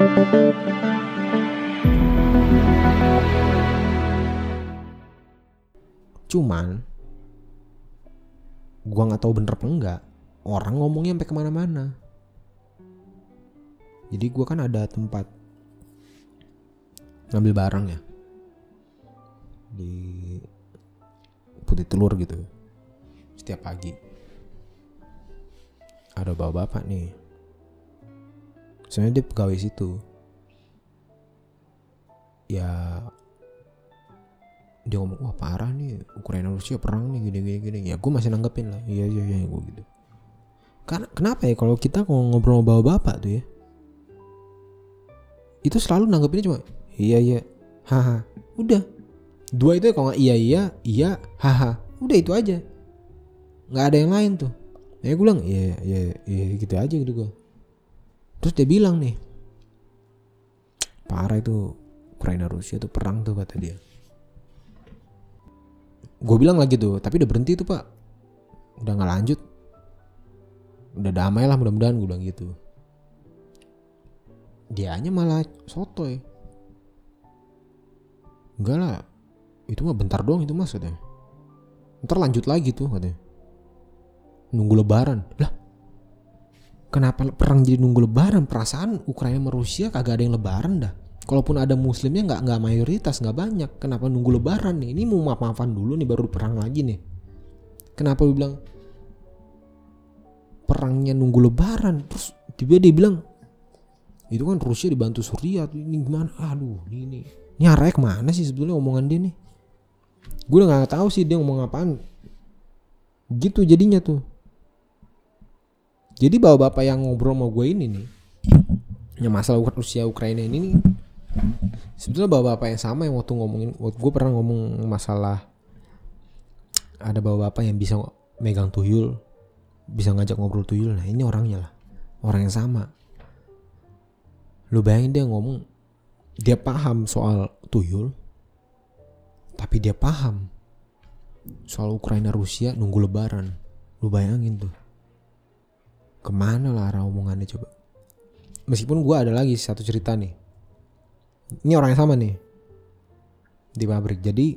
Cuman gua nggak tahu bener apa enggak. Orang ngomongnya sampai ke mana-mana. Jadi gua kan ada tempat ngambil barang ya di putih telur gitu setiap pagi ada bapak-bapak nih sebenarnya dia pegawai situ. Ya dia ngomong wah parah nih Ukraina Rusia perang nih gini gini gini. Ya gue masih nanggepin lah. Iya iya iya gue gitu. Karena kenapa ya kalau kita ngobrol sama bapak-bapak tuh ya itu selalu nanggepinnya cuma iya iya haha. Udah. Dua itu kalau nggak iya iya iya haha. Udah itu aja. Nggak ada yang lain tuh. Ya gue bilang iya iya iya gitu aja gitu gue terus dia bilang nih parah itu Ukraina Rusia tuh perang tuh kata dia. Gue bilang lagi tuh tapi udah berhenti tuh pak. Udah nggak lanjut. Udah damai lah mudah-mudahan gue bilang gitu. Dianya malah sotoy enggak lah itu mah bentar doang itu mas katanya. Ntar lanjut lagi tuh katanya. Nunggu lebaran. Lah kenapa perang jadi nunggu lebaran? Perasaan Ukraina sama Rusia kagak ada yang lebaran dah. Kalaupun ada muslimnya nggak nggak mayoritas nggak banyak. Kenapa nunggu lebaran nih? Ini mau maaf maafan dulu nih baru perang lagi nih. Kenapa lu bilang perangnya nunggu lebaran? Terus tiba dia bilang itu kan Rusia dibantu Suriah ini gimana? Aduh ini ini. Ini arahnya ke mana sih sebetulnya omongan dia nih? Gue udah nggak tahu sih dia ngomong apaan. Gitu jadinya tuh jadi bapak-bapak yang ngobrol sama gue ini nih yang masalah Rusia Ukraina ini nih sebetulnya bapak-bapak yang sama yang waktu ngomongin waktu gue pernah ngomong masalah ada bapak-bapak yang bisa megang tuyul bisa ngajak ngobrol tuyul. Nah ini orangnya lah orang yang sama. Lu bayangin dia ngomong dia paham soal tuyul tapi dia paham soal Ukraina Rusia nunggu lebaran. Lu bayangin tuh ke mana lah arah omongannya coba? Meskipun gue ada lagi satu cerita nih. Ini orang yang sama nih. Di pabrik. Jadi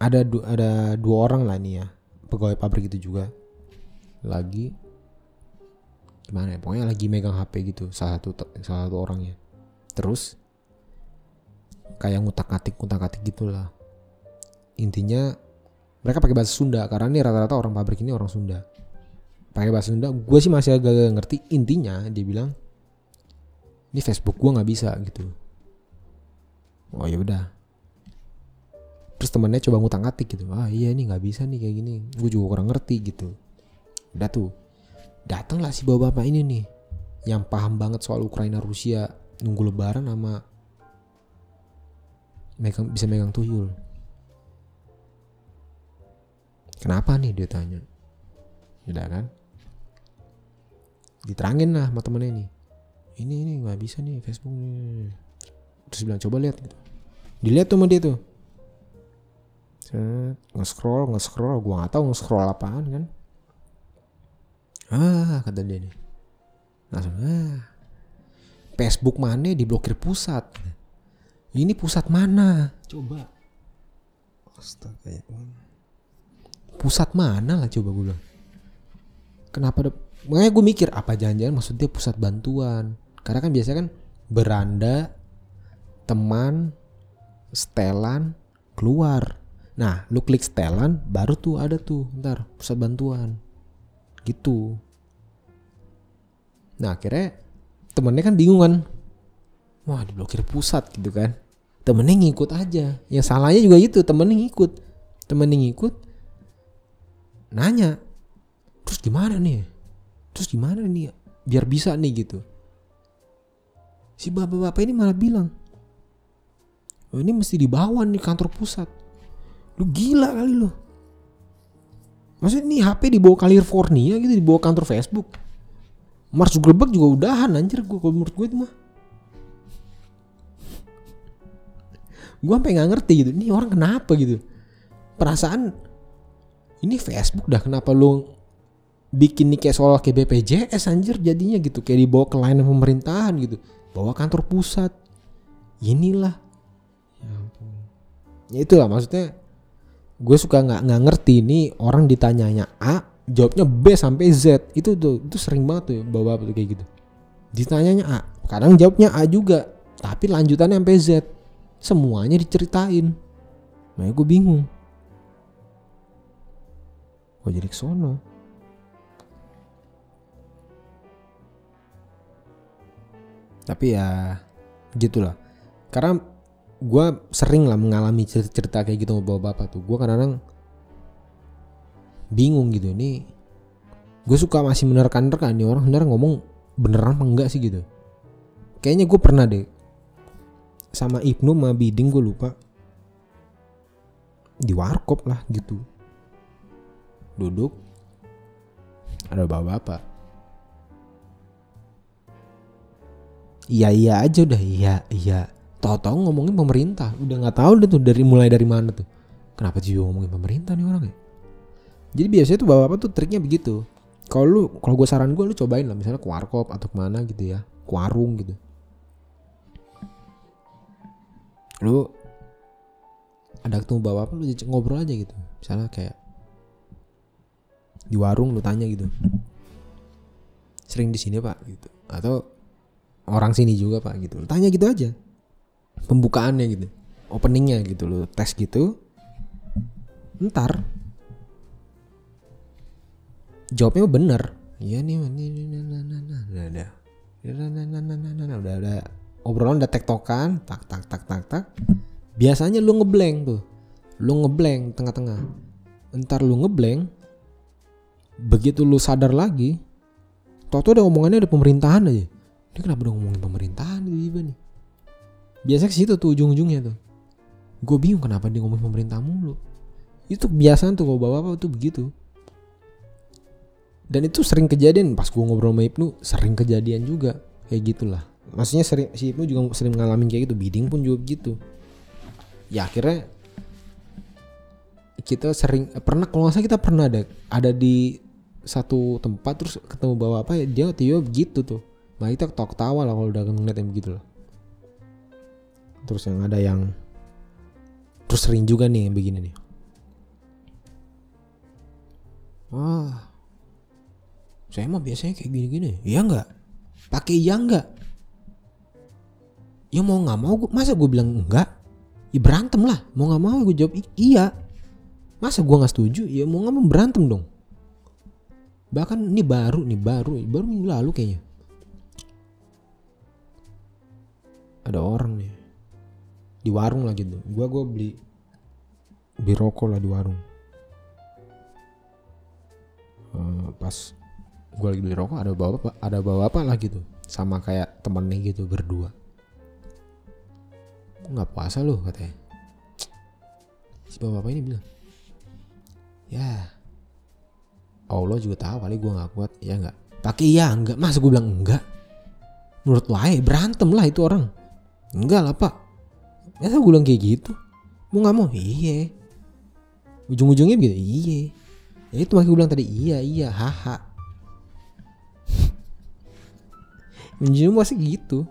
ada du ada dua orang lah nih ya. Pegawai pabrik itu juga. Lagi gimana ya? Pokoknya lagi megang HP gitu salah satu salah satu orangnya. Terus kayak ngutak ngatik ngutak ngatik gitulah intinya mereka pakai bahasa Sunda. Karena ini rata-rata orang pabrik ini orang Sunda pakai bahasa Sunda gue sih masih agak ngerti. Intinya dia bilang ini Facebook gue nggak bisa gitu. Oh ya udah. Terus temennya coba ngutang ngatik gitu. Ah iya ini nggak bisa nih kayak gini. Gue juga kurang ngerti gitu. Udah tuh datanglah si bapak-bapak ini nih yang paham banget soal Ukraina Rusia nunggu lebaran sama megang, bisa megang tuyul. Kenapa nih dia tanya. Udah kan diterangin lah sama temennya ini. Ini ini nggak bisa nih Facebook nih. terus bilang coba lihat gitu. Dilihat tuh sama dia tuh. Set, nge-scroll nge-scroll. Gua nggak tahu nge-scroll apaan kan. Ah kata dia nih. Langsung ah Facebook mana diblokir pusat? Ini pusat mana? Coba. Astaga ya pusat mana lah coba gue bilang. Kenapa ada makanya gue mikir apa jangan-jangan maksud dia pusat bantuan? Karena kan biasanya kan beranda teman setelan keluar. Nah lu klik setelan baru tuh ada tuh ntar pusat bantuan. Gitu. Nah akhirnya temennya kan bingung kan. Wah diblokir pusat gitu kan. Temennya ngikut aja. Yang salahnya juga itu temennya ngikut. Temennya ngikut nanya terus gimana nih terus gimana nih biar bisa nih gitu. Si bapak-bapak ini malah bilang oh, ini mesti dibawa nih kantor pusat. Lu gila kali lu. Maksudnya nih HP dibawa California gitu dibawa kantor Facebook. Mark Zuckerberg juga udahan anjir gue kalau menurut gue itu mah. Gue sampai nggak ngerti gitu ini orang kenapa gitu? Perasaan ini Facebook dah kenapa lu bikin nih kayak soal kayak BPJS anjir jadinya gitu. Kayak dibawa ke layanan pemerintahan gitu. Bawa kantor pusat. Inilah. Ya ampun. Ya itulah maksudnya gue suka nggak nggak ngerti nih orang ditanyanya A jawabnya B sampai Z. Itu tuh itu sering banget tuh bawa kayak gitu. Ditanyanya A kadang jawabnya A juga tapi lanjutannya sampai Z. Semuanya diceritain. Makanya gue bingung. Gue jadi kesono tapi ya gitulah. Karena gue sering lah mengalami cerita-cerita kayak gitu sama bapak-bapak tuh. Gue kadang-kadang bingung gitu. Ini gue suka masih menerka-nerka nih orang. Bener ngomong beneran apa enggak sih gitu. Kayaknya gue pernah deh sama Ibnu sama Biding gue lupa. Di warkop lah gitu. Duduk ada bapak-bapak iya iya aja udah iya iya. Tahu-tahu ngomongin pemerintah. Udah nggak tahu deh tuh dari mulai dari mana tuh. Kenapa sih ngomongin pemerintah nih orang ya jadi biasanya tuh bapak-bapak tuh triknya begitu. Kalau lu kalau gue saran gue lu cobain lah. Misalnya ke warkop atau ke mana gitu ya. Ke warung gitu. Lu ada ketemu bapak lu ngobrol aja gitu. Misalnya kayak di warung lu tanya gitu. Sering di sini pak gitu. Atau orang sini juga pak gitu tanya gitu aja. Pembukaannya gitu. Openingnya gitu lo tes gitu. Ntar. Jawabnya bener. Iya nih udah udah ada obrolan udah tektokan. Tak tak tak tak tak. Biasanya lu ngeblank tuh. Lu ngeblank tengah-tengah. Ntar lu ngeblank begitu lu sadar lagi tau tuh ada omongannya ada pemerintahan aja ini kenapa udah ngomongin pemerintahan tiba-tiba nih? Biasa ke situ tuh ujung-ujungnya tuh. Gue bingung kenapa dia ngomongin pemerintah mulu. Itu kebiasaan tuh kalau bawa apa tuh begitu. Dan itu sering kejadian pas gue ngobrol sama Ibnu sering kejadian juga kayak gitulah. Maksudnya sering si Ibnu juga sering ngalamin kayak gitu bidding pun juga gitu ya akhirnya kita sering pernah kalau nggak salah kita pernah ada ada di satu tempat terus ketemu bawa apa ya dia tiba begitu tuh nah kita ketawa ketawa lah kalau udah ngeliat yang begitu lah terus yang ada yang terus sering juga nih yang begini nih. Wah saya mah biasanya kayak gini-gini. Iya nggak? Pakai iya nggak? Ya mau nggak mau masa gue bilang enggak ya berantem lah mau nggak mau gue jawab iya. Masa gue nggak setuju? Ya mau nggak mau berantem dong. Bahkan ini baru nih baru baru minggu lalu kayaknya ada orang nih. Di warung lah gitu. Gua gua beli beli rokok lah di warung. Uh, pas gua lagi beli rokok ada bawa apa ada bawa apa lah gitu. Sama kayak temennya gitu berdua. Nggak puasa loh katanya? Si bapak, ini bilang ya Allah juga tahu kali gue nggak kuat. Ya nggak. Pakai ya enggak masa gue bilang enggak menurut lo berantem lah itu orang enggak lah pak. Masa gue bilang kayak gitu? Mau nggak mau? Iya. Ujung-ujungnya gitu iya. Ya itu makanya gue bilang tadi iya iya haha. Ujungnya masih gitu.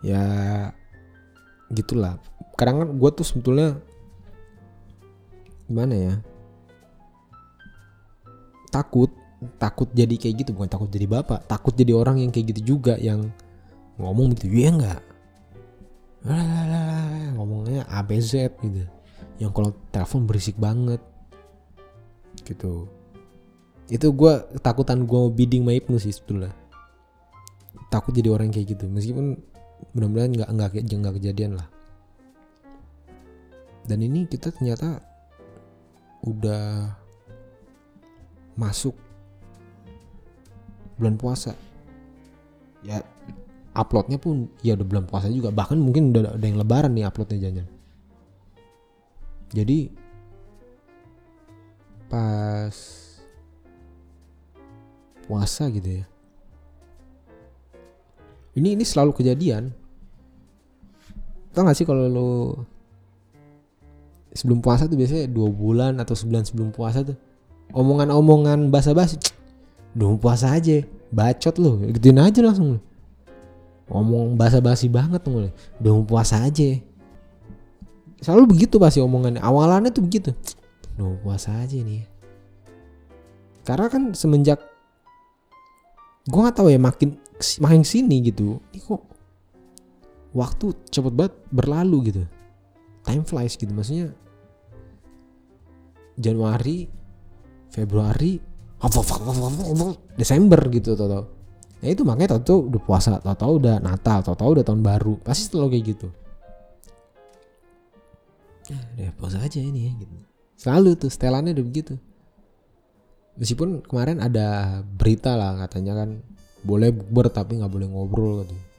Ya gitulah. Kadang kan gue tuh sebetulnya gimana ya? Takut takut jadi kayak gitu bukan takut jadi bapak takut jadi orang yang kayak gitu juga yang ngomong gitu ya enggak ngomongnya ABZ gitu. Yang kalau telepon berisik banget. Gitu. Itu gue takutan gue bidding my sih sebetulnya. Takut jadi orang kayak gitu meskipun mudah-mudahan nggak nggak nggak kejadian lah. Dan ini kita ternyata udah masuk bulan puasa. Ya uploadnya pun ya udah bulan puasa juga. Bahkan mungkin udah ada yang lebaran nih uploadnya jangan jadi pas puasa gitu ya. Ini ini selalu kejadian. Tau gak sih kalau lo sebelum puasa tuh biasanya dua bulan atau sebulan sebelum puasa tuh omongan-omongan basa-basi udah puasa aja bacot lu gituin aja langsung ngomong basa-basi banget tuh udah mau puasa aja. Selalu begitu pasti omongannya. Awalannya tuh begitu. Udah puasa aja nih karena kan semenjak gue nggak tahu ya makin makin sini gitu ini kok waktu cepet banget berlalu gitu. Time flies gitu. Maksudnya Januari Februari Desember gitu tau tau ya itu makanya tau tau udah puasa tau tau udah Natal tau tau udah tahun baru. Pasti selalu kayak gitu. Ya puasa aja ini ya gitu. Selalu tuh setelannya udah begitu. Meskipun kemarin ada berita lah katanya kan boleh bukber tapi nggak boleh ngobrol gitu